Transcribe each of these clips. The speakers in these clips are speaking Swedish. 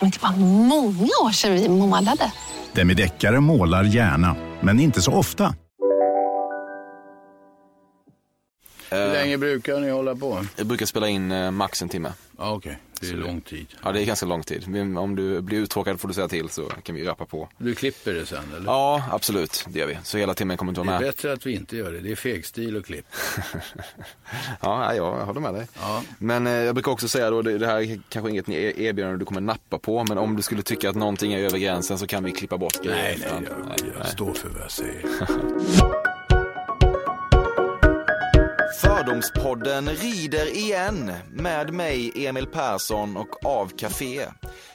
Men det var många år sedan vi målade. Demideckare målar gärna, men inte så ofta. Hur länge brukar ni hålla på? Jag brukar spela in eh, max en timme. Ja, Okej, det är lång tid. Ja, det är ganska lång tid. Men Om du blir uttråkad får du säga till så kan vi rappa på. Du klipper det sen eller? Ja, absolut. Det gör vi. Så hela timmen kommer inte Det vara är med. bättre att vi inte gör det. Det är fegstil och klipp. Ja, jag håller med dig. Ja. Men eh, jag brukar också säga då, det, det här är kanske inget er- erbjudande du kommer nappa på. Men om du skulle tycka att någonting är över gränsen så kan vi klippa bort grejer. Nej, nej, Ja, jag, jag står för vad jag säger. Fördomspodden rider igen med mig Emil Persson och av Café.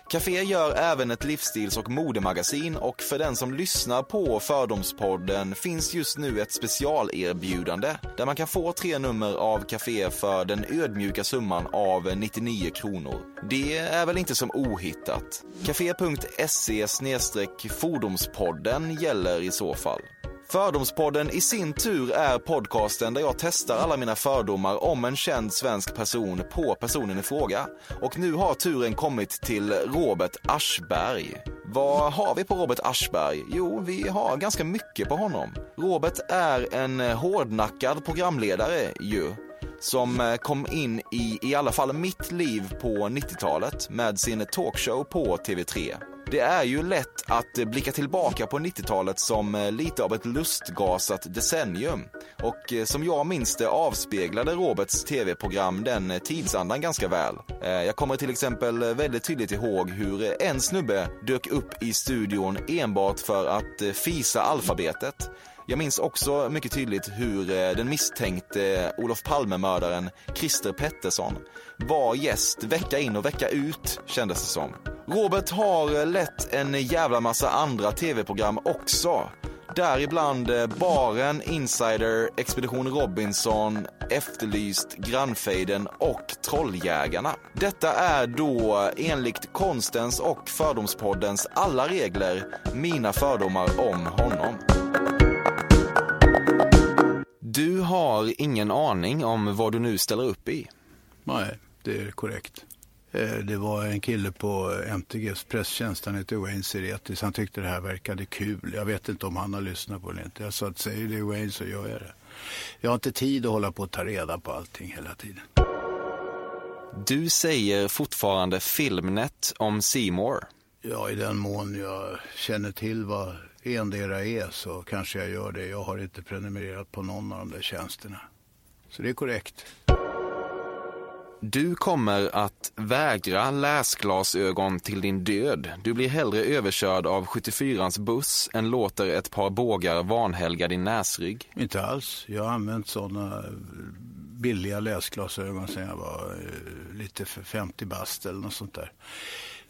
Café gör även ett livsstils och modemagasin och för den som lyssnar på Fördomspodden finns just nu ett specialerbjudande där man kan få tre nummer av Café för den ödmjuka summan av 99 kronor. Det är väl inte som ohittat. Café.se fordomspodden gäller i så fall. Fördomspodden i sin tur är podcasten där jag testar alla mina fördomar om en känd svensk person på personen i fråga. Och nu har turen kommit till Robert Aschberg. Vad har vi på Robert Aschberg? Jo, vi har ganska mycket på honom. Robert är en hårdnackad programledare ju som eh, kom in i i alla fall mitt liv på 90-talet med sin talkshow på TV3. Det är ju lätt att blicka tillbaka på 90-talet som eh, lite av ett lustgasat decennium. Och eh, som jag minns det avspeglade Roberts tv-program den eh, tidsandan ganska väl. Jag kommer till exempel väldigt tydligt ihåg hur en snubbe dök upp i studion enbart för att fisa alfabetet. Jag minns också mycket tydligt hur eh, den misstänkte Olof Palme-mördaren Christer Pettersson var gäst vecka in och vecka ut, kändes det som. Robert har eh, lett en jävla massa andra tv-program också. Däribland eh, Baren, Insider, Expedition Robinson, Efterlyst, Grannfejden och Trolljägarna. Detta är då enligt konstens och fördomspoddens alla regler mina fördomar om honom. Du har ingen aning om vad du nu ställer upp i. Nej, det är korrekt. Eh, Det var en kille på MTGs presstjänst, han heter Wayne Siretis. Han tyckte det här verkade kul. Jag vet inte om han har lyssnat på det inte. Jag sa att säger det Wayne så gör jag det. Jag har inte tid att hålla på och ta reda på allting hela tiden. Du säger fortfarande Filmnet om Seymour. Ja, i den mån jag känner till vad endera är så kanske jag gör det. Jag har inte prenumererat på någon av de där tjänsterna. Så det är korrekt. Du kommer att vägra läsglasögon till din död. Du blir hellre överkörd av 74ans buss än låter ett par bågar vanhelga din näsrygg. Inte alls. Jag har använt sådana billiga läsglasögon sedan jag var eh, lite för 50 bast eller något sånt där.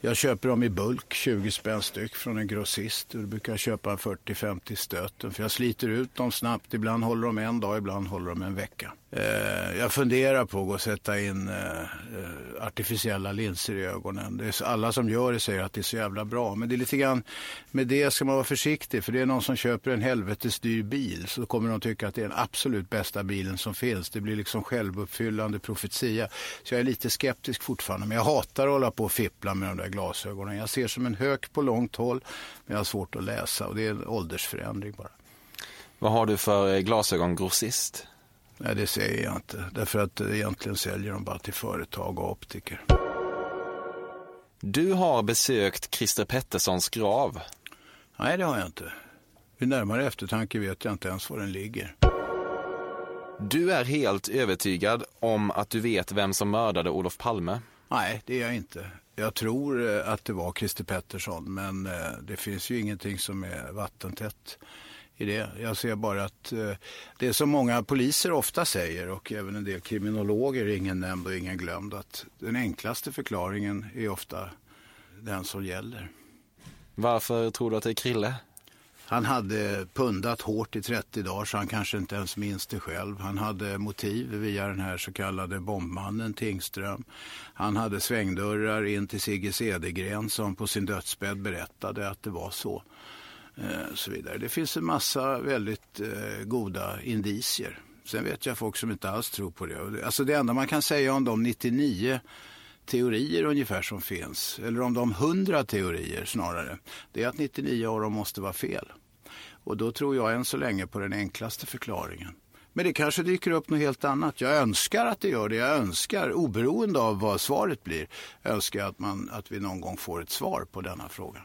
Jag köper dem i bulk, 20 spänn styck från en grossist. Och då brukar jag köpa 40-50 stöten för jag sliter ut dem snabbt. Ibland håller de en dag, ibland håller de en vecka. Eh, jag funderar på att sätta in eh, eh, artificiella linser i ögonen. Det är alla som gör det säger att det är så jävla bra. Men det är lite grann, med det ska man vara försiktig. För det är någon som köper en helvetes dyr bil så kommer de tycka att det är den absolut bästa bilen som finns. Det blir liksom självuppfyllande profetia. Så jag är lite skeptisk fortfarande. Men jag hatar att hålla på och fippla med de där glasögonen. Jag ser som en hök på långt håll. Men jag har svårt att läsa och det är en åldersförändring bara. Vad har du för glasögongrossist? Nej, det säger jag inte. Därför att egentligen säljer de bara till företag och optiker. Du har besökt Christer Petterssons grav. Nej, det har jag inte. Vid närmare eftertanke vet jag inte ens var den ligger. Du är helt övertygad om att du vet vem som mördade Olof Palme. Nej, det är jag inte. Jag tror eh, att det var Christer Pettersson, men eh, det finns ju ingenting som är vattentätt i det. Jag ser bara att eh, det är som många poliser ofta säger och även en del kriminologer, ingen nämnd och ingen glömd, att den enklaste förklaringen är ofta den som gäller. Varför tror du att det är Krille? Han hade pundat hårt i 30 dagar så han kanske inte ens minns det själv. Han hade motiv via den här så kallade bombmannen Tingström. Han hade svängdörrar in till Sigge Cedergren som på sin dödsbädd berättade att det var så. Eh, så vidare. Det finns en massa väldigt eh, goda indicier. Sen vet jag folk som inte alls tror på det. Alltså det enda man kan säga om de 99 teorier ungefär som finns, eller om de 100 teorier snarare, det är att 99 av dem måste vara fel. Och då tror jag än så länge på den enklaste förklaringen. Men det kanske dyker upp något helt annat. Jag önskar att det gör det. Jag önskar, oberoende av vad svaret blir, önskar att, man, att vi någon gång får ett svar på denna fråga.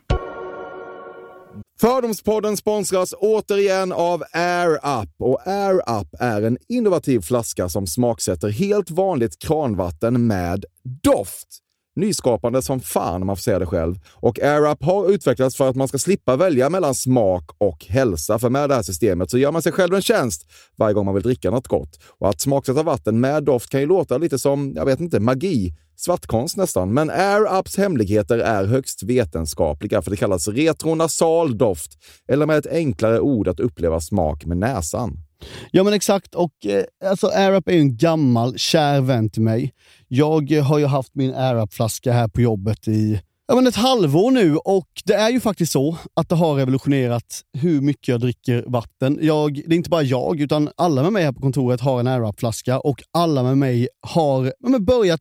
Fördomspodden sponsras återigen av Air Up. Och Air Up är en innovativ flaska som smaksätter helt vanligt kranvatten med doft. Nyskapande som fan om man får säga det själv. Och AirUp har utvecklats för att man ska slippa välja mellan smak och hälsa. För med det här systemet så gör man sig själv en tjänst varje gång man vill dricka något gott. Och att smaksätta vatten med doft kan ju låta lite som, jag vet inte, magi. Svartkonst nästan. Men AirUps hemligheter är högst vetenskapliga för det kallas retronasal doft. Eller med ett enklare ord att uppleva smak med näsan. Ja men exakt och eh, alltså AirUp är ju en gammal kär vän till mig. Jag eh, har ju haft min AirUp-flaska här på jobbet i ja, men ett halvår nu och det är ju faktiskt så att det har revolutionerat hur mycket jag dricker vatten. Jag, det är inte bara jag, utan alla med mig här på kontoret har en AirUp-flaska och alla med mig har ja, börjat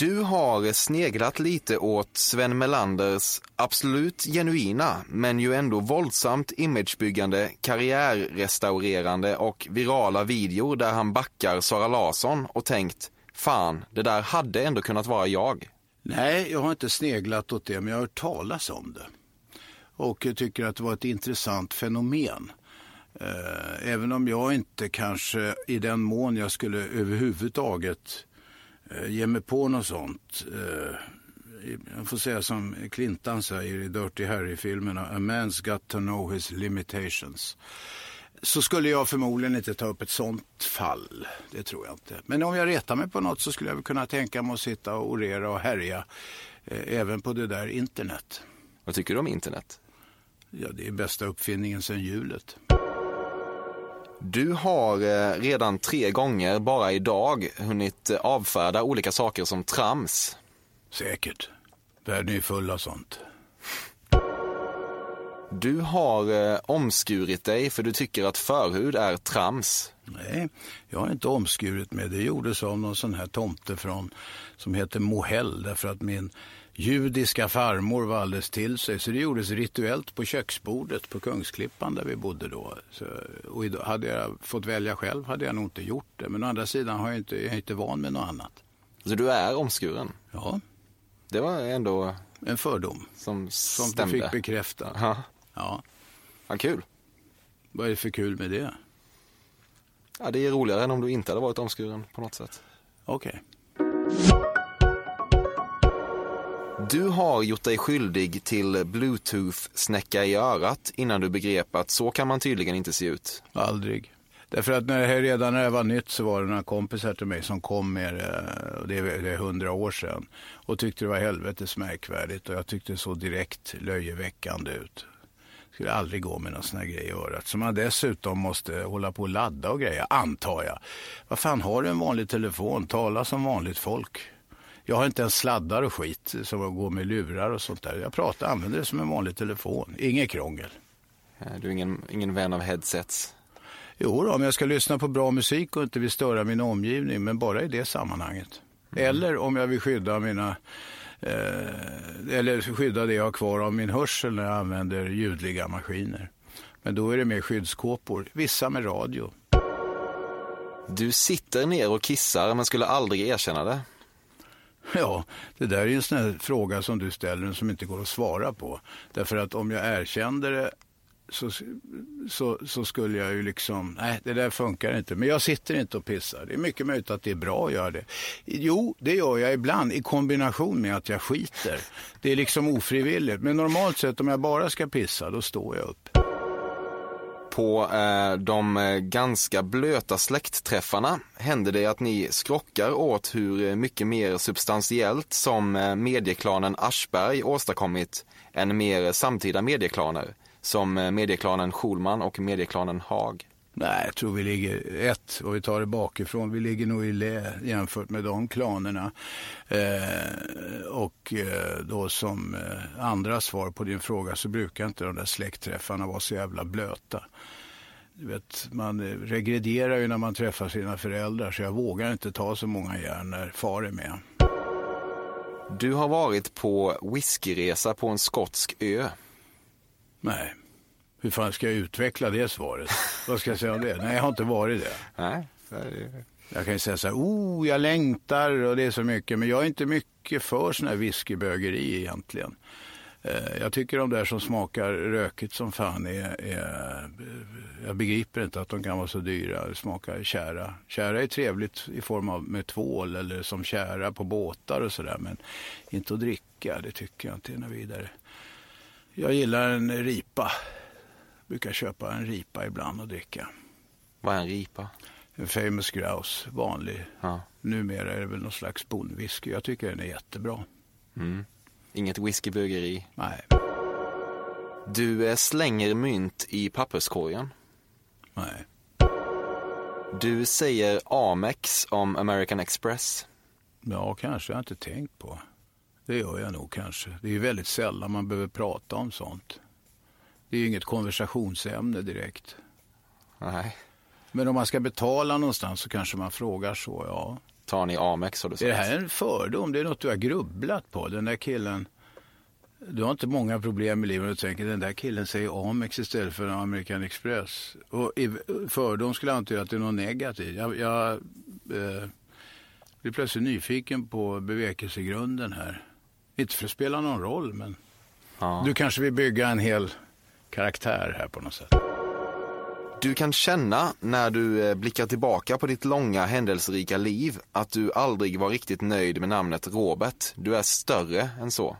Du har sneglat lite åt Sven Melanders absolut genuina, men ju ändå våldsamt imagebyggande, karriärrestaurerande och virala videor där han backar Sara Larsson och tänkt Fan, det där hade ändå kunnat vara jag. Nej, jag har inte sneglat åt det, men jag har hört talas om det. Och jag tycker att det var ett intressant fenomen. Eh, även om jag inte kanske i den mån jag skulle överhuvudtaget ge mig på något sånt. eh, Jag får säga som Clintan säger i Dirty Harry-filmerna, a man's got to know his limitations. Så skulle jag förmodligen inte ta upp ett sånt fall. Det tror jag inte. Men om jag retar mig på något så skulle jag kunna tänka mig att sitta och orera och härja eh, även på det där internet. Vad tycker du om internet? Ja, det är bästa uppfinningen sedan hjulet. Du har eh, redan tre gånger bara idag hunnit eh, avfärda olika saker som trams. Säkert. Världen är full av sånt. Du har eh, omskurit dig för du tycker att förhud är trams. Nej, jag har inte omskurit mig. Det gjordes av någon sån här tomte från, som heter Mohell därför att min judiska farmor var alldeles till sig. Så det gjordes rituellt på köksbordet på Kungsklippan där vi bodde då. Så, och idag, hade jag fått välja själv hade jag nog inte gjort det. Men å andra sidan har jag inte, jag är inte van med något annat. Så du är omskuren? Ja, Det var ändå en fördom som som du stämde. fick bekräfta. Ja, Ja, vad kul. vad är det för kul med det? Ja, det är roligare än om du inte hade varit omskuren på något sätt. Okej. Du har gjort dig skyldig till bluetooth-snäcka i örat innan du begrep att så kan man tydligen inte se ut. Aldrig. Därför att när här, redan när det var nytt så var det några kompisar till mig som kom med det, det är det är hundra år sedan, och tyckte det var helvetes märkvärdigt och jag tyckte det såg direkt löjeväckande ut. Skulle aldrig gå med någon sån här grej i örat. Som man dessutom måste hålla på och ladda och grejer, antar jag. Vad fan, har du en vanlig telefon? Tala som vanligt folk. Jag har inte ens sladdar och skit som går med lurar och sånt där. Jag pratar, använder det som en vanlig telefon. Inget krångel. Eh, Du är ingen, ingen vän av headsets. Jo då, om jag ska lyssna på bra musik och inte vill störa min omgivning, men bara i det sammanhanget. Eller om jag vill skydda mina eh, eller skydda det jag har kvar av min hörsel när jag använder ljudliga maskiner. Men då är det mer skyddskåpor, vissa med radio. Du sitter ner och kissar men skulle aldrig erkänna det. Ja, det där är ju en sån här fråga som du ställer som inte går att svara på. Därför att om jag erkände det så, så, så skulle jag ju liksom, nej det där funkar inte. Men jag sitter inte och pissar. Det är mycket möjligt att det är bra att göra det. Jo, det gör jag ibland i kombination med att jag skiter. Det är liksom ofrivilligt. Men normalt sett om jag bara ska pissa, då står jag upp. På eh, de eh, ganska blöta släktträffarna händer det att ni skrockar åt hur eh, mycket mer substantiellt som eh, medieklanen Aschberg åstadkommit än mer samtida medieklaner som medieklanen Schulman och medieklanen Haag. Nej, jag tror vi ligger ett, och vi tar det bakifrån. Vi ligger nog i lä jämfört med de klanerna. Eh, och eh, då som eh, andra svar på din fråga så brukar inte de där släktträffarna vara så jävla blöta. Du vet, man eh, regrederar ju när man träffar sina föräldrar så jag vågar inte ta så många järn när far är med. Du har varit på whiskyresa på en skotsk ö. Nej. Hur fan ska jag utveckla det svaret? Vad ska jag säga om det? Nej, jag har inte varit det. Nej. Jag kan ju säga så här, oh, jag längtar och det är så mycket. Men jag är inte mycket för sån här whiskybögeri egentligen. Eh, jag tycker de där som smakar rökigt som fan är, är, Jag begriper inte att de kan vara så dyra. Smakar kära. Kära är trevligt i form av med tvål eller som kära på båtar och sådär. Men inte att dricka, det tycker jag inte är något vidare. Jag gillar en ripa. Brukar köpa en ripa ibland och dricka. Vad är en ripa? En famous grouse, vanlig. Ja. Numera är det väl någon slags bondwhisky. Jag tycker den är jättebra. Mm. Inget whiskybögeri? Nej. Du eh, slänger mynt i papperskorgen? Nej. Du säger Amex om American Express? Ja, kanske. Jag har inte tänkt på. Det gör jag nog kanske. Det är ju väldigt sällan man behöver prata om sånt. Det är ju inget konversationsämne direkt. Nej. Men om man ska betala någonstans så kanske man frågar så, ja. Tar ni Amex har du sagt? Är det här en fördom? Det är något du har grubblat på. Den där killen. Du har inte många problem i livet och tänker den där killen säger Amex istället för American Express. Och i fördom skulle jag anta att det är något negativt. Jag, jag eh, blir plötsligt nyfiken på bevekelsegrunden här. Inte för att spela någon roll, men Ja. du kanske vill bygga en hel karaktär här på något sätt. Du kan känna när du eh, blickar tillbaka på ditt långa händelserika liv att du aldrig var riktigt nöjd med namnet Robert. Du är större än så.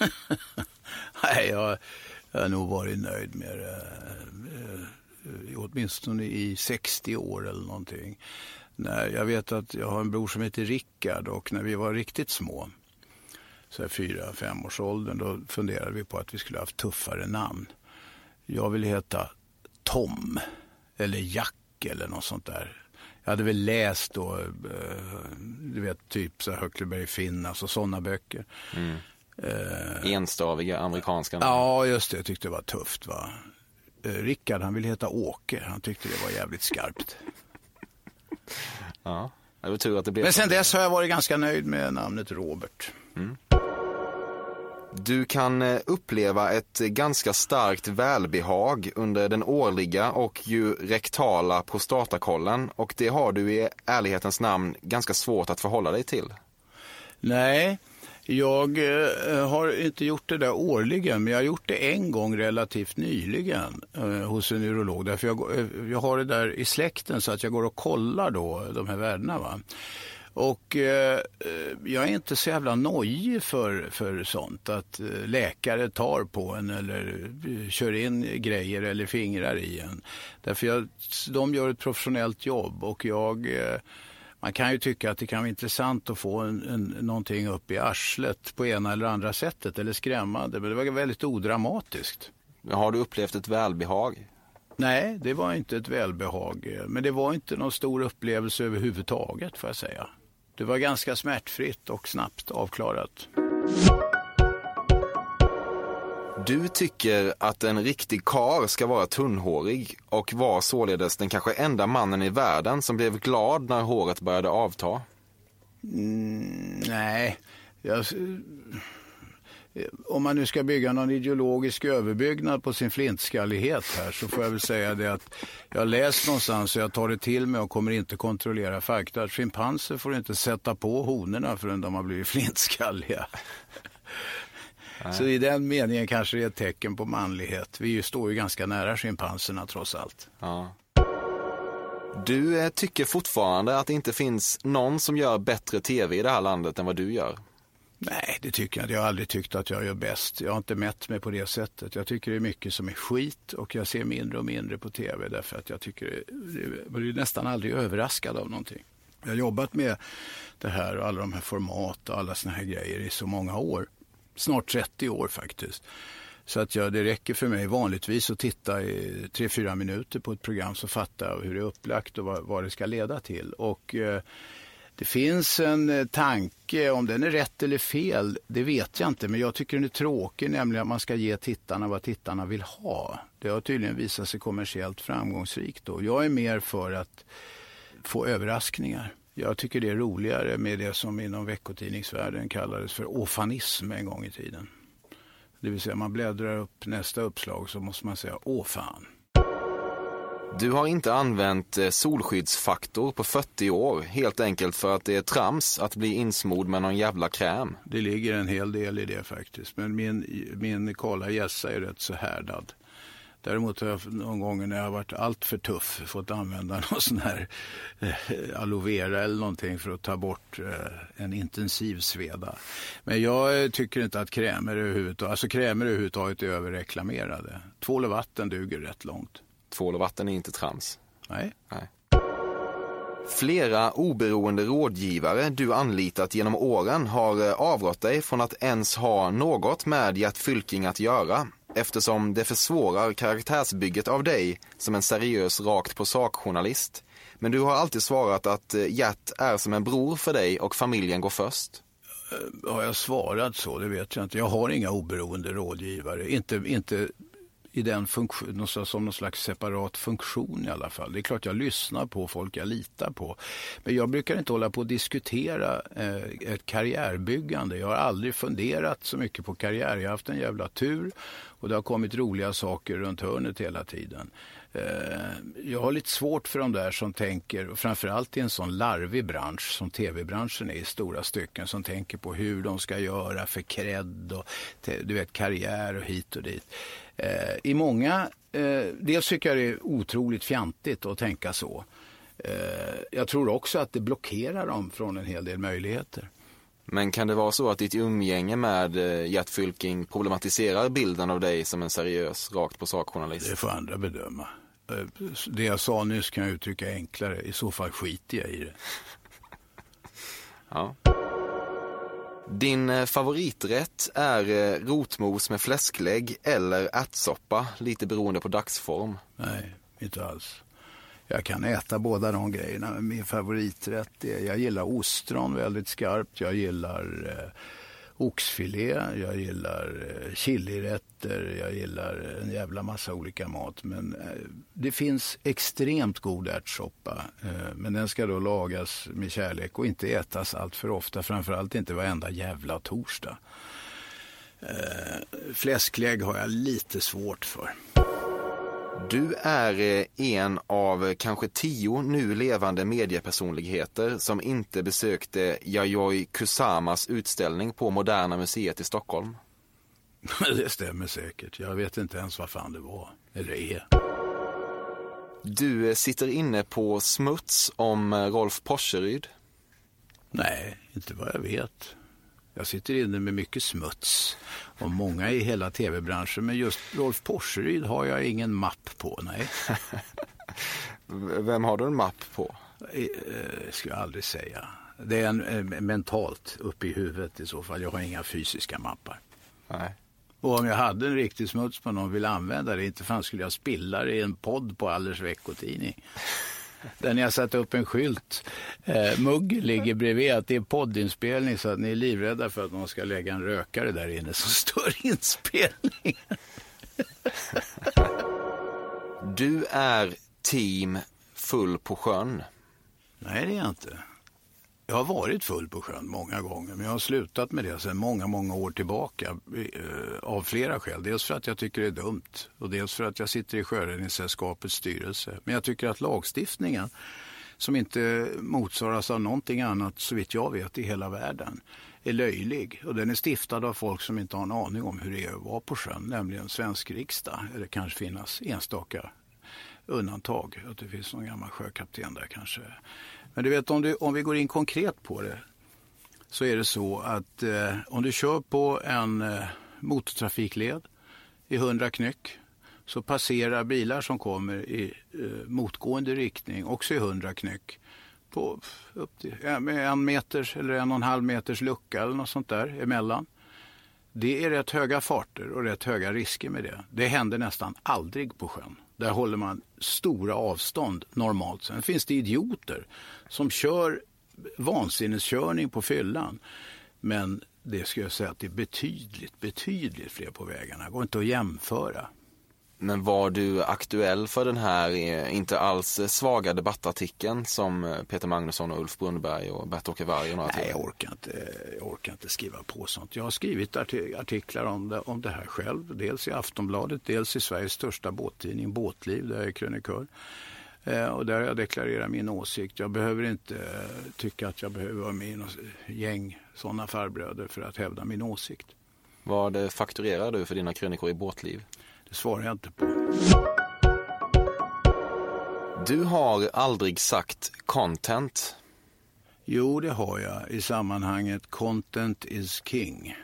Nej, jag, jag har nog varit nöjd med det. eh, eh, Åtminstone i 60 år eller någonting. När jag vet att jag har en bror som heter Rickard och när vi var riktigt små, så här fyra, fem års åldern, då funderade vi på att vi skulle ha haft tuffare namn. Jag ville heta Tom eller Jack eller något sånt där. Jag hade väl läst då, eh, du vet, typ så Huckleberry Finn, alltså sådana böcker. Eh, Enstaviga amerikanska namn. Ja, just det. Jag tyckte det var tufft. Va? Eh, Rickard, han ville heta Åke. Han tyckte det var jävligt skarpt. Ja. Det var tur att det blev Men sen dess har jag varit ganska nöjd med namnet Robert. Du kan eh, uppleva ett eh, ganska starkt välbehag under den årliga och ju rektala prostatakollen och det har du i ärlighetens namn ganska svårt att förhålla dig till. Nej, jag eh, har inte gjort det där årligen, men jag har gjort det en gång relativt nyligen eh, hos en urolog. Därför jag, jag har det där i släkten så att jag går och kollar då de här värdena. Va? Och eh, jag är inte så jävla nojig för, för sånt. Att eh, läkare tar på en eller eh, kör in grejer eller fingrar i en. Därför jag, de gör ett professionellt jobb och jag eh, man kan ju tycka att det kan vara intressant att få en, en, någonting upp i arslet på ena eller andra sättet eller skrämmande. Men det var väldigt odramatiskt. Har du upplevt ett välbehag? Nej, det var inte ett välbehag. eh, Men det var inte någon stor upplevelse överhuvudtaget får jag säga. Det var ganska smärtfritt och snabbt avklarat. Du tycker att en riktig kar ska vara tunnhårig och var således den kanske enda mannen i världen som blev glad när håret började avta. Mm, nej, jag, om man nu ska bygga någon ideologisk överbyggnad på sin flintskallighet här så får jag väl säga det att jag läst någonstans och jag tar det till mig och kommer inte kontrollera fakta. Att schimpanser får inte sätta på honorna förrän de har blivit flintskalliga. Så i den meningen kanske det är ett tecken på manlighet. Vi står ju ganska nära schimpanserna trots allt. Ja. Du eh, tycker fortfarande att det inte finns någon som gör bättre tv i det här landet än vad du gör. Nej, det tycker jag inte. Jag har aldrig tyckt att jag gör bäst. Jag har inte mätt mig på det sättet. Jag tycker det är mycket som är skit och jag ser mindre och mindre på tv därför att jag tycker det, jag blir nästan aldrig överraskad av någonting. Jag har jobbat med det här och alla de här format och alla såna här grejer i så många år. Snart 30 år faktiskt. Så att jag, det räcker för mig vanligtvis att titta i tre fyra minuter på ett program så fattar jag hur det är upplagt och vad, vad det ska leda till. Och eh, det finns en eh, tanke, om den är rätt eller fel, det vet jag inte. Men jag tycker den är tråkig, nämligen att man ska ge tittarna vad tittarna vill ha. Det har tydligen visat sig kommersiellt framgångsrikt. Då. Jag är mer för att få överraskningar. Jag tycker det är roligare med det som inom veckotidningsvärlden kallades för ofanism en gång i tiden. Det vill säga man bläddrar upp nästa uppslag så måste man säga åh fan. Du har inte använt eh, solskyddsfaktor på 40 år, helt enkelt för att det är trams att bli insmord med någon jävla kräm. Det ligger en hel del i det faktiskt, men min, min kala Gässa är rätt så härdad. Däremot har jag någon gång när jag har varit allt för tuff fått använda någon sån här eh, aloe vera eller någonting för att ta bort eh, en intensiv sveda. Men jag eh, tycker inte att krämer överhuvudtaget, alltså krämer överhuvudtaget är överreklamerade. Tvål och vatten duger rätt långt. Tvål och vatten är inte trams. Nej. Nej. Flera oberoende rådgivare du anlitat genom åren har eh, avrått dig från att ens ha något med Gert Fylking att göra eftersom det försvårar karaktärsbygget av dig som en seriös rakt på sak-journalist. Men du har alltid svarat att eh, Gert är som en bror för dig och familjen går först. Eh, har jag svarat så? Det vet jag inte. Jag har inga oberoende rådgivare. Inte, inte i den funktion, som någon slags separat funktion i alla fall. Det är klart jag lyssnar på folk jag litar på. Men jag brukar inte hålla på att diskutera eh, ett karriärbyggande. Jag har aldrig funderat så mycket på karriär. Jag har haft en jävla tur och det har kommit roliga saker runt hörnet hela tiden. Eh, jag har lite svårt för de där som tänker, framförallt i en sån larvig bransch som tv-branschen är i stora stycken, som tänker på hur de ska göra för cred och du vet, karriär och hit och dit. Eh, I många, eh, dels tycker jag det är otroligt fjantigt att tänka så. Jag tror också att det blockerar dem från en hel del möjligheter. Men kan det vara så att ditt umgänge med Gert Fylking problematiserar bilden av dig som en seriös, rakt på sak-journalist? Det får andra bedöma. Eh, det jag sa nyss kan jag uttrycka enklare. I så fall skiter jag i det. Ja. Din eh, favoriträtt är eh, rotmos med fläsklägg eller ärtsoppa, lite beroende på dagsform. Nej, inte alls. Jag kan äta båda de grejerna. Min favoriträtt är, jag gillar ostron väldigt skarpt. Jag gillar eh, oxfilé, jag gillar eh, chilirätter, jag gillar en jävla massa olika mat. Men eh, det finns extremt god ärtsoppa. Eh, men den ska då lagas med kärlek och inte ätas allt för ofta. Framförallt inte varenda jävla torsdag. Fläsklägg har jag lite svårt för. Du är eh, en av kanske tio nu levande mediepersonligheter som inte besökte Yayoi Kusamas utställning på Moderna Museet i Stockholm. Det stämmer säkert. Jag vet inte ens vad fan det var, eller är. Du eh, sitter inne på smuts om eh, Rolf Porseryd. Nej, inte vad jag vet. Jag sitter inne med mycket smuts och många i hela tv-branschen. Men just Rolf Porseryd har jag ingen mapp på, nej. Vem har du en mapp på? Det eh, ska jag aldrig säga. Det är en, eh, mentalt uppe i huvudet i så fall. Jag har inga fysiska mappar. Nej. Och om jag hade en riktig smuts på någon ville använda det, inte fan skulle jag spilla det i en podd på Allers veckotidning. Där ni har satt upp en skylt. Eh, mugg ligger bredvid att det är poddinspelning så att ni är livrädda för att någon ska lägga en rökare där inne som stör inspelningen. du är team full på sjön. Nej, det är jag inte. Jag har varit full på sjön många gånger, men jag har slutat med det sedan många, många år tillbaka. Eh, av flera skäl. Dels för att jag tycker det är dumt och dels för att jag sitter i Sjöräddningssällskapets styrelse. Men jag tycker att lagstiftningen, som inte motsvaras av någonting annat så vitt jag vet i hela världen, är löjlig. Och den är stiftad av folk som inte har en aning om hur det är att vara på sjön, nämligen svensk riksdag. Eller kanske finnas enstaka undantag. Att det finns någon gammal sjökapten där kanske. Men du vet om, du, om vi går in konkret på det så är det så att eh, om du kör på en eh, motortrafikled i 100 knyck så passerar bilar som kommer i eh, motgående riktning också i 100 knyck på upp till, med en meters eller en och en halv meters lucka eller något sånt där emellan. Det är rätt höga farter och rätt höga risker med det. Det händer nästan aldrig på sjön. Där håller man stora avstånd normalt. Sen finns det idioter som kör vansinneskörning på fyllan. Men det ska jag säga att det är betydligt, betydligt fler på vägarna. Det går inte att jämföra. Men var du aktuell för den här eh, inte alls svaga debattartikeln som eh, Peter Magnusson och Ulf Brunnberg och Bert-Åke Varg och några Nej, jag orkar, inte, jag orkar inte skriva på sånt. Jag har skrivit artiklar om det, om det här själv. Dels i Aftonbladet, dels i Sveriges största båttidning Båtliv, där jag är krönikör. Eh, och där jag deklarerat min åsikt. Jag behöver inte tycka att jag behöver vara med i något gäng sådana farbröder för att hävda min åsikt. Vad fakturerar du för dina krönikor i Båtliv? Det svarar jag inte på. Du har aldrig sagt content. Jo, det har jag i sammanhanget content is king.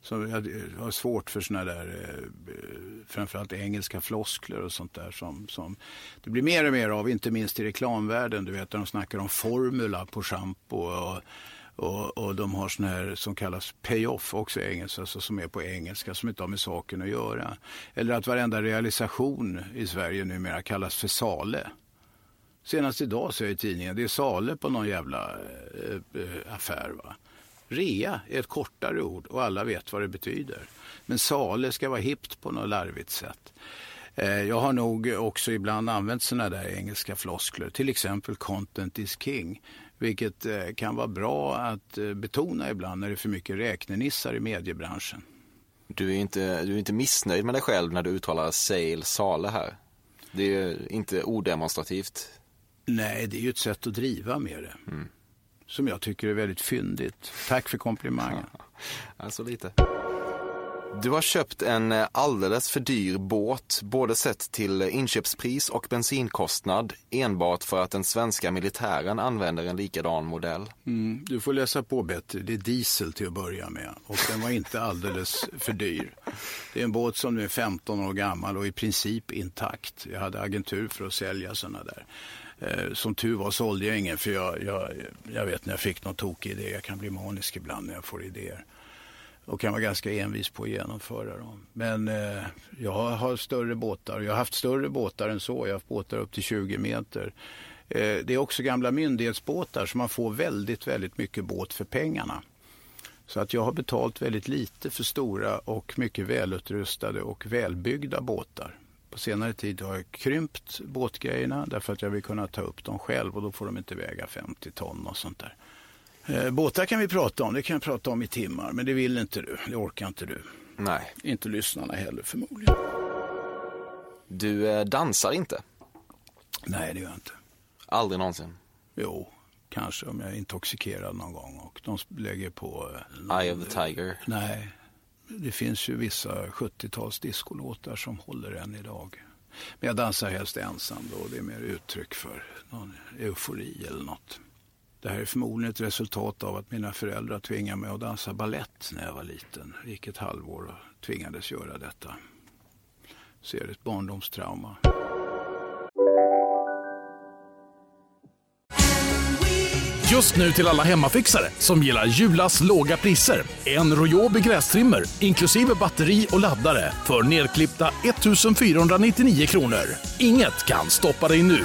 Så jag har svårt för såna där, eh, framförallt engelska floskler och sånt där som, som det blir mer och mer av, inte minst i reklamvärlden. Du vet, där de snackar om formula på schampo och och, och de har såna här som kallas pay-off också i engelska, alltså som är på engelska, som inte har med saken att göra. Eller att varenda realisation i Sverige numera kallas för sale. Senast idag så jag i tidningen, det är sale på någon jävla eh, eh, affär. Va? Rea är ett kortare ord och alla vet vad det betyder. Men sale ska vara hippt på något larvigt sätt. Eh, jag har nog också ibland använt sådana där engelska floskler, till exempel content is king. Vilket eh, kan vara bra att eh, betona ibland när det är för mycket räknenissar i mediebranschen. Du är inte, du är inte missnöjd med dig själv när du uttalar Sail Sale här? Det är inte odemonstrativt? Nej, det är ju ett sätt att driva med det. Mm. Som jag tycker är väldigt fyndigt. Tack för komplimangen. alltså lite. Du har köpt en eh, alldeles för dyr båt, både sett till inköpspris och bensinkostnad, enbart för att den svenska militären använder en likadan modell. Mm, du får läsa på bättre. Det är diesel till att börja med och den var inte alldeles för dyr. Det är en båt som nu är 15 år gammal och i princip intakt. Jag hade agentur för att sälja sådana där. Eh, som tur var sålde jag ingen för jag, jag, jag vet när jag fick någon tokig idé. Jag kan bli manisk ibland när jag får idéer och kan vara ganska envis på att genomföra dem. Men eh, jag har större båtar. Jag har haft större båtar än så. Jag har haft båtar upp till 20 meter. Eh, det är också gamla myndighetsbåtar så man får väldigt, väldigt mycket båt för pengarna. Så att jag har betalt väldigt lite för stora och mycket välutrustade och välbyggda båtar. På senare tid har jag krympt båtgrejerna därför att jag vill kunna ta upp dem själv och då får de inte väga 50 ton och sånt där. Eh, båtar kan vi prata om, det kan vi prata om i timmar, men det vill inte du, det orkar inte du. Nej. Inte lyssnarna heller förmodligen. Du eh, dansar inte? Nej, det gör jag inte. Aldrig någonsin? Jo, kanske om jag är intoxikerad någon gång och de lägger på... Eh, Eye of the Tiger? Nej, det finns ju vissa 70-tals discolåtar som håller än idag. Men jag dansar helst ensam då, det är mer uttryck för någon eufori eller något. Det här är förmodligen ett resultat av att mina föräldrar tvingade mig att dansa ballett när jag var liten. Jag gick ett halvår och tvingades göra detta. Så är det ett barndomstrauma. Just nu till alla hemmafixare som gillar Julas låga priser. En Royobi grästrimmer inklusive batteri och laddare för nedklippta 1 499 kronor. Inget kan stoppa dig nu.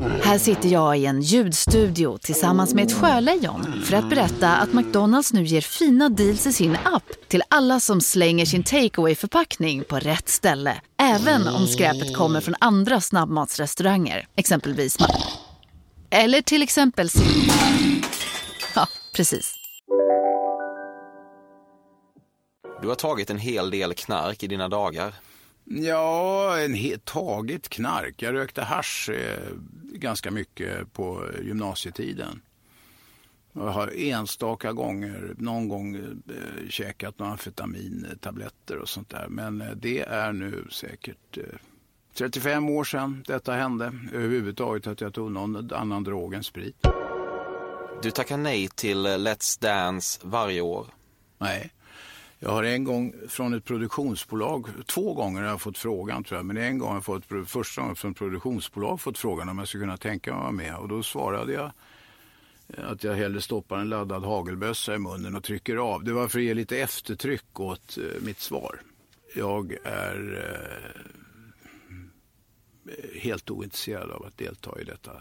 Här sitter jag i en ljudstudio tillsammans med ett sjölejon för att berätta att McDonalds nu ger fina deals i sin app till alla som slänger sin takeaway förpackning på rätt ställe. Även om skräpet kommer från andra snabbmatsrestauranger, exempelvis Eller till exempel Ja, precis. Du har tagit en hel del knark i dina dagar. Ja, en helt taget knark. Jag rökte hasch eh, ganska mycket på gymnasietiden. Jag har enstaka gånger, någon gång eh, käkat några amfetamintabletter och sånt där. Men eh, det är nu säkert eh, 35 år sedan detta hände. Överhuvudtaget att jag tog någon annan drog än sprit. Du tackar nej till Let's Dance varje år. Nej. Jag har en gång från ett produktionsbolag, två gånger har jag fått frågan tror jag, men en gång har jag fått, första gången från ett produktionsbolag fått frågan om jag skulle kunna tänka mig att vara med och då svarade jag att jag hellre stoppar en laddad hagelbössa i munnen och trycker av. Det var för att ge lite eftertryck åt eh, mitt svar. Jag är eh, helt ointresserad av att delta i detta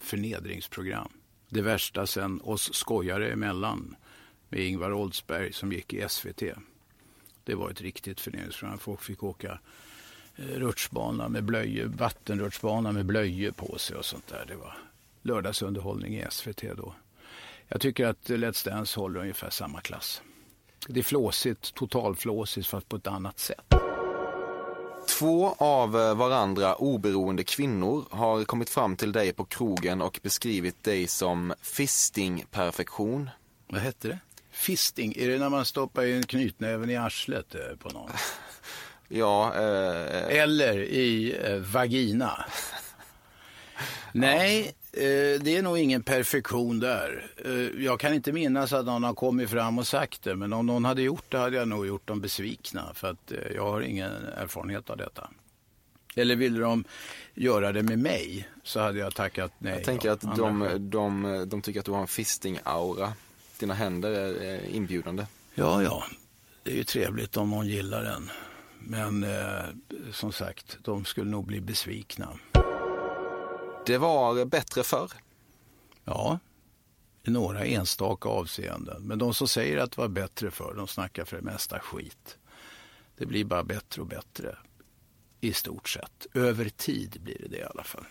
förnedringsprogram. Det värsta sen oss skojare emellan med Ingvar Oldsberg som gick i SVT. Det var ett riktigt förnedringsprogram. Folk fick åka eh, rutschbana med blöjor, vattenrutschbana med blöjor på sig och sånt där. Det var lördagsunderhållning i SVT då. Jag tycker att Let's Dance håller ungefär samma klass. Det är flåsigt, totalflåsigt fast på ett annat sätt. Två av eh, varandra oberoende kvinnor har kommit fram till dig på krogen och beskrivit dig som fisting-perfektion. Vad hette det? Fisting, är det när man stoppar in knytnäven i arslet eh, på någon? ja. Eh... Eller i eh, vagina? Nej, eh, det är nog ingen perfektion där. Eh, jag kan inte minnas att någon har kommit fram och sagt det, men om någon hade gjort det hade jag nog gjort dem besvikna, för att eh, jag har ingen erfarenhet av detta. Eller ville de göra det med mig så hade jag tackat nej. Jag tänker att de, de, de tycker att du har en fisting-aura. Dina händer är inbjudande. Ja, ja. Det är ju trevligt om någon gillar den. Men eh, som sagt, de skulle nog bli besvikna. Det var bättre förr. Ja, i några enstaka avseenden. Men de som säger att det var bättre förr, de snackar för det mesta skit. Det blir bara bättre och bättre. I stort sett. Över tid blir det det i alla fall.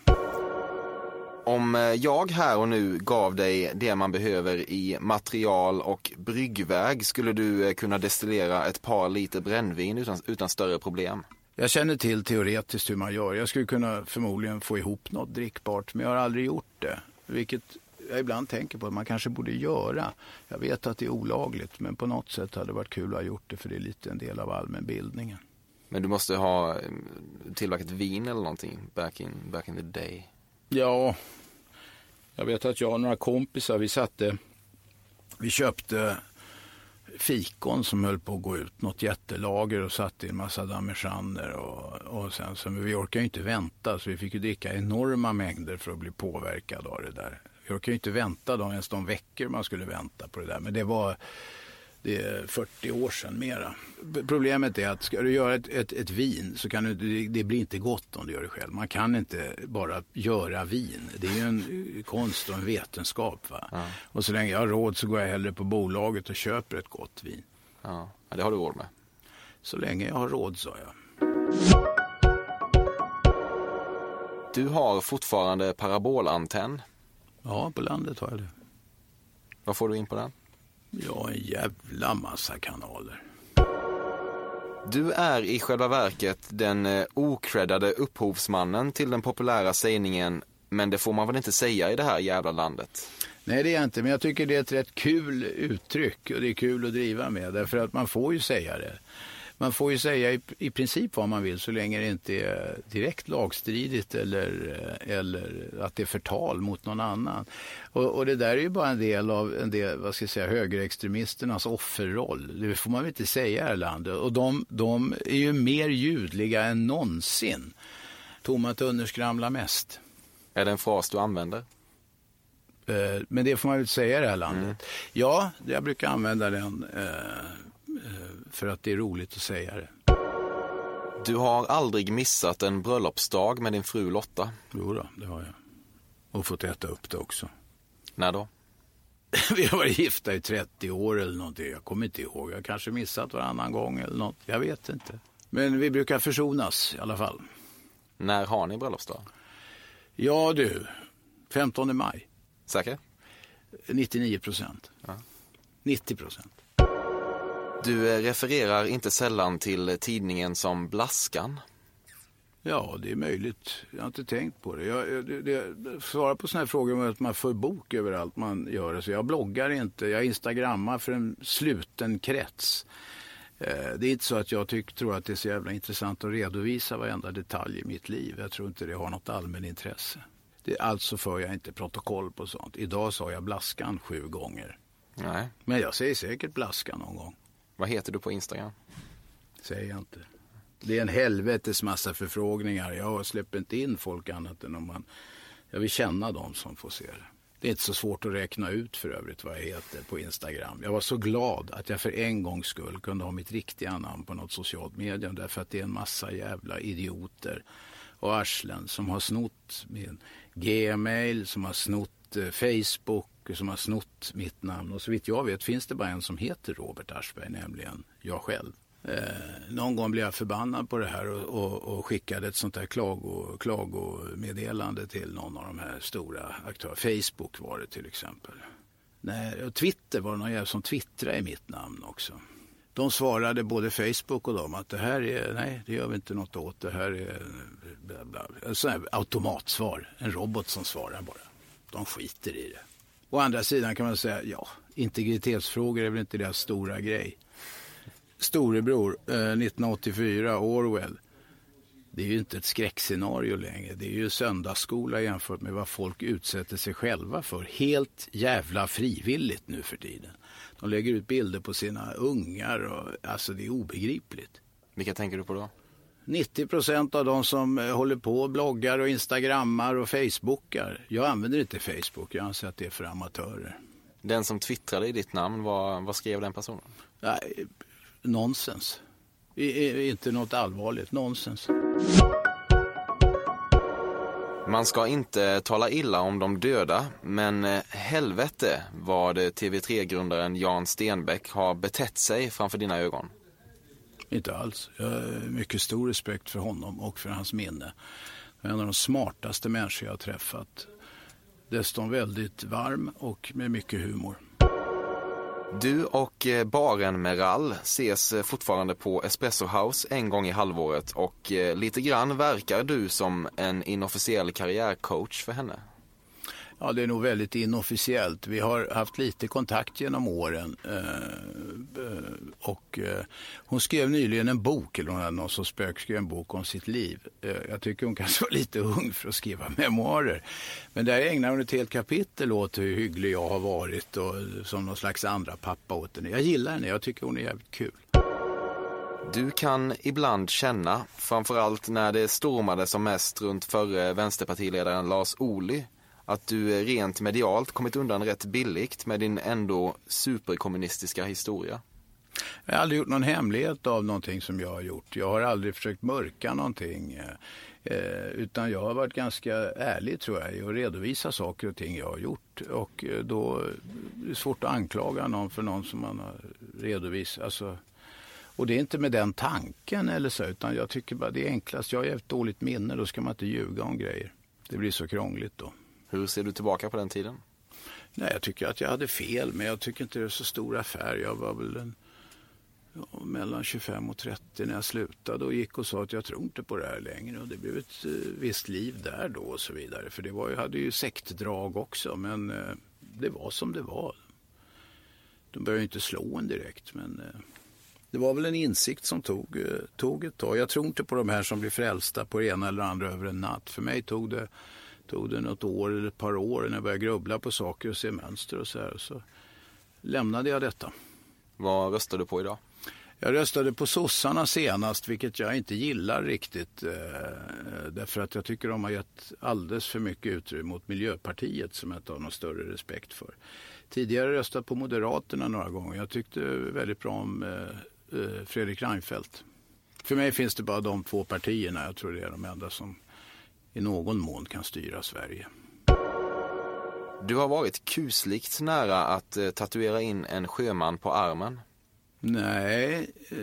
Om jag här och nu gav dig det man behöver i material och bryggväg skulle du kunna destillera ett par liter brännvin utan, utan större problem. Jag känner till teoretiskt hur man gör. Jag skulle kunna förmodligen få ihop något drickbart, men jag har aldrig gjort det. Vilket jag ibland tänker på att man kanske borde göra. Jag vet att det är olagligt, men på något sätt hade det varit kul att ha gjort det, för det är lite en del av allmänbildningen. Men du måste ha tillverkat vin eller någonting back in, back in the day? Ja, jag vet att jag och några kompisar, vi satte, vi köpte fikon som höll på att gå ut, något jättelager och satte i en massa damejeanner och, och sen så, men vi orkade ju inte vänta så vi fick ju dricka enorma mängder för att bli påverkad av det där. Vi orkade ju inte vänta då ens de veckor man skulle vänta på det där, men det var det är 40 år sedan mera. Problemet är att ska du göra ett, ett, ett vin så kan du, det, blir inte gott om du gör det själv. Man kan inte bara göra vin. Det är ju en konst och en vetenskap. Va? Ja. Och så länge jag har råd så går jag hellre på bolaget och köper ett gott vin. Ja, det har du råd med. Så länge jag har råd, sa jag. Du har fortfarande parabolantenn. Ja, på landet har jag det. Vad får du in på den? Ja, en jävla massa kanaler. Du är i själva verket den eh, okreddade upphovsmannen till den populära sägningen men det får man väl inte säga i det här jävla landet? Nej, det är jag inte, men jag tycker det är ett rätt kul uttryck och det är kul att driva med därför att man får ju säga det man får ju säga i, i princip vad man vill så länge det inte är direkt lagstridigt eller, eller att det är förtal mot någon annan. Och, och, det där är ju bara en del av en del, vad ska jag säga, högerextremisternas offerroll. Det får man väl inte säga i landet. Och de, de är ju mer ljudliga än någonsin. Tomma tunnor skramlar mest. Är det en fras du använder? Eh, men det får man väl säga i det här landet. Mm. Ja, jag brukar använda den eh, för att det är roligt att säga det. Du har aldrig missat en bröllopsdag med din fru Lotta? Jo då, det har jag. Och fått äta upp det också. När då? Vi har varit gifta i 30 år eller någonting. Jag kommer inte ihåg. Jag kanske missat varannan gång eller något. Jag vet inte. Men vi brukar försonas i alla fall. När har ni bröllopsdag? Ja du, 15 maj. Säker? 99 procent. Ja. 90 procent. Du refererar inte sällan till tidningen som Blaskan. Ja, det är möjligt. Jag har inte tänkt på det. Jag, det, det svara på sådana här frågor med att man får bok över allt man gör. Så jag bloggar inte. Jag instagrammar för en sluten krets. Eh, det är inte så att jag tyck, tror att det är så jävla intressant att redovisa varenda detalj i mitt liv. Jag tror inte det har något allmänintresse. Det, alltså för jag inte protokoll på sånt. Idag sa jag Blaskan sju gånger. Nej. Men jag säger säkert Blaska någon gång. Vad heter du på Instagram? Säger jag inte. Det är en helvetes massa förfrågningar. Jag släpper inte in folk annat än om man... Jag vill känna dem som får se det. Det är inte så svårt att räkna ut för övrigt vad jag heter på Instagram. Jag var så glad att jag för en gångs skull kunde ha mitt riktiga namn på något socialt medium. Därför att det är en massa jävla idioter och arslen som har snott min gmail, som har snott Eh, Facebook, som har snott mitt namn. Och så vitt jag vet finns det bara en som heter Robert Aschberg, nämligen jag själv. Eh, någon gång blev jag förbannad på det här och, och, och skickade ett sånt där klago, klagomeddelande till någon av de här stora aktörerna. Facebook var det till exempel. Nej, och Twitter var det någon jävel som twittrade i mitt namn också. De svarade både Facebook och dem att det här är, nej det gör vi inte något åt, det här är bla bla. En sån här automatsvar, en robot som svarar bara. De skiter i det. Å andra sidan kan man säga, ja, integritetsfrågor är väl inte deras stora grej. Storebror, eh, 1984, Orwell. Det är ju inte ett skräckscenario längre. Det är ju söndagsskola jämfört med vad folk utsätter sig själva för. Helt jävla frivilligt nu för tiden. De lägger ut bilder på sina ungar och alltså det är obegripligt. Vilka tänker du på då? 90 procent av de som eh, håller på bloggar och instagrammar och facebookar. Jag använder inte Facebook, jag anser att det är för amatörer. Den som twittrade i ditt namn, vad, vad skrev den personen? Nej, nonsens. I, i, inte något allvarligt, nonsens. Man ska inte tala illa om de döda, men eh, helvete vad TV3-grundaren Jan Stenbeck har betett sig framför dina ögon. Inte alls. Jag har mycket stor respekt för honom och för hans minne. En av de smartaste människor jag har träffat. Dessutom väldigt varm och med mycket humor. Du och eh, baren Meral ses eh, fortfarande på Espresso House en gång i halvåret och eh, lite grann verkar du som en inofficiell karriärcoach för henne. Ja, det är nog väldigt inofficiellt. Vi har haft lite kontakt genom åren. Eh, eh och eh, hon skrev nyligen en bok, eller hon hade någon som spökskrev en bok om sitt liv. Eh, jag tycker hon kanske var lite ung för att skriva memoarer. Men där ägnar hon ett helt kapitel åt hur hygglig jag har varit och eh, som någon slags andra pappa åt henne. Jag gillar henne, jag tycker hon är jävligt kul. Du kan ibland känna, framförallt när det stormade som mest runt förre vänsterpartiledaren Lars Ohly, att du eh, rent medialt kommit undan rätt billigt med din ändå superkommunistiska historia? Jag har aldrig gjort någon hemlighet av någonting som jag har gjort. Jag har aldrig försökt mörka någonting. Eh, eh utan jag har varit ganska ärlig tror jag i att redovisa saker och ting jag har gjort. Och eh, då är det svårt att anklaga någon för någon som man har redovisat. Alltså, och det är inte med den tanken eller så, utan jag tycker bara det är enklast. Jag har ett dåligt minne, då ska man inte ljuga om grejer. Det blir så krångligt då. Hur ser du tillbaka på den tiden? Nej, jag tycker att jag hade fel, men jag tycker inte det är så stor affär. Jag var väl en, ja, mellan 25 och 30 när jag slutade och gick och sa att jag tror inte på det här längre. Och det blev ett eh, visst liv där då och så vidare. För det var, jag hade ju sektdrag också, men eh, det var som det var. De började inte slå en direkt, men eh, det var väl en insikt som tog, eh, tog ett tag. Jag tror inte på de här som blir frälsta på det ena eller andra över en natt. För mig tog det tog det något år eller ett par år när jag började grubbla på saker och se mönster och så här. Så lämnade jag detta. Vad röstar du på idag? Jag röstade på sossarna senast, vilket jag inte gillar riktigt. Eh, därför att jag tycker de har gett alldeles för mycket utrymme mot Miljöpartiet som jag inte har någon större respekt för. Tidigare röstat på Moderaterna några gånger. Jag tyckte väldigt bra om eh, eh, Fredrik Reinfeldt. För mig finns det bara de två partierna. Jag tror det är de enda som i någon mån kan styra Sverige. Du har varit kusligt nära att eh, tatuera in en sjöman på armen. Nej, eh,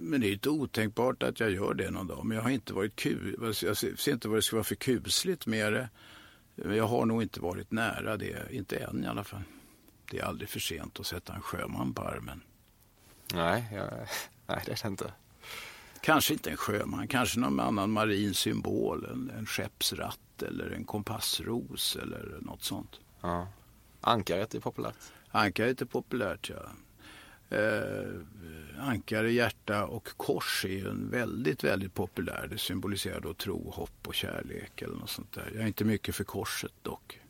men det är inte otänkbart att jag gör det någon dag. Men jag har inte varit kul. Jag ser inte vad det ska vara för kusligt med det. Men jag har nog inte varit nära det, inte än i alla fall. Det är aldrig för sent att sätta en sjöman på armen. Nej, jag, nej det är det inte. Kanske inte en sjöman, kanske någon annan marin symbol. En, en skeppsratt eller en kompassros eller något sånt. Ja. Ankaret är populärt. Ankaret är populärt, ja. Eh, ankare, hjärta och kors är ju en väldigt, väldigt populär. Det symboliserar då tro, hopp och kärlek eller något sånt där. Jag är inte mycket för korset dock.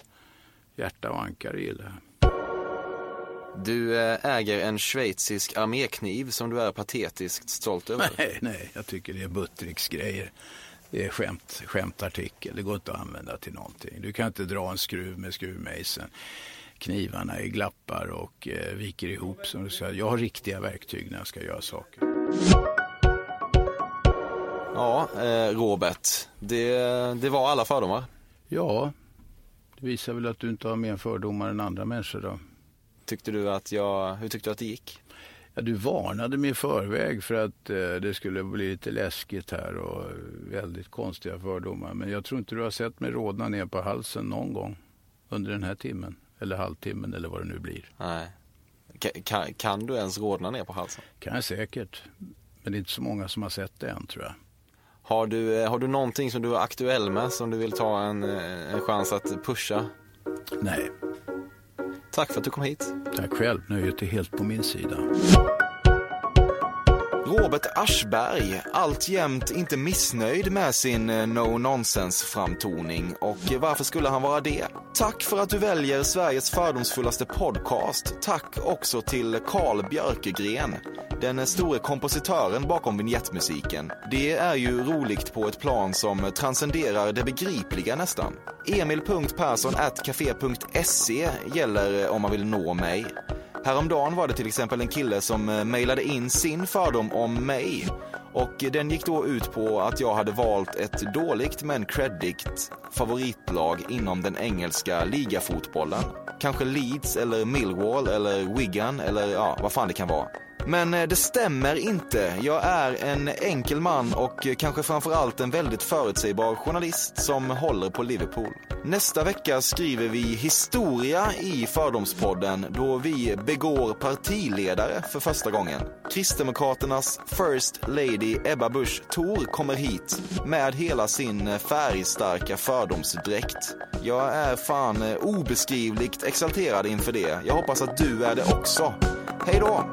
Hjärta och ankare gillar jag. Du eh, äger en schweizisk armékniv som du är patetiskt stolt över. Nej, nej, jag tycker det är buttricksgrejer. Det är skämt, skämtartikel, det går inte att använda till någonting. Du kan inte dra en skruv med skruvmejseln. Knivarna är glappar och eh, viker ihop. Som du ska. Jag har riktiga verktyg när jag ska göra saker. Ja, eh, Robert, det, det var alla fördomar. Ja, det visar väl att du inte har mer fördomar än andra människor då. Tyckte du att jag, hur tyckte du att det gick? Ja, du varnade mig i förväg för att eh, det skulle bli lite läskigt här och väldigt konstiga fördomar. Men jag tror inte du har sett mig rodna ner på halsen någon gång under den här timmen. Eller halvtimmen eller vad det nu blir. Nej. Kan, kan du ens rodna ner på halsen? Kan jag säkert. Men det är inte så många som har sett det än tror jag. Har du, eh, har du någonting som du är aktuell med som du vill ta en, eh, en chans att pusha? Nej. Tack för att du kom hit. Tack själv. Nöjet är helt på min sida. Robert Aschberg, alltjämt inte missnöjd med sin eh, no nonsense-framtoning. Och varför skulle han vara det? Tack för att du väljer Sveriges fördomsfullaste podcast. Tack också till Carl Björkegren, den store kompositören bakom vignettmusiken. Det är ju roligt på ett plan som transcenderar det begripliga nästan. Emil.Persson.café.se gäller eh, om man vill nå mig. Häromdagen var det till exempel en kille som eh, mejlade in sin fördom om mig. Och den gick då ut på att jag hade valt ett dåligt men creddigt favoritlag inom den engelska ligafotbollen. Kanske Leeds eller Millwall eller Wigan eller ja, vad fan det kan vara. Men eh, det stämmer inte. Jag är en enkel man och eh, kanske framförallt en väldigt förutsägbar journalist som håller på Liverpool. Nästa vecka skriver vi historia i Fördomspodden då vi begår partiledare för första gången. Kristdemokraternas First lady Lady Ebba Busch Thor kommer hit med hela sin eh, färgstarka fördomsdräkt. Jag är fan eh, obeskrivligt exalterad inför det. Jag hoppas att du är det också. Hej då!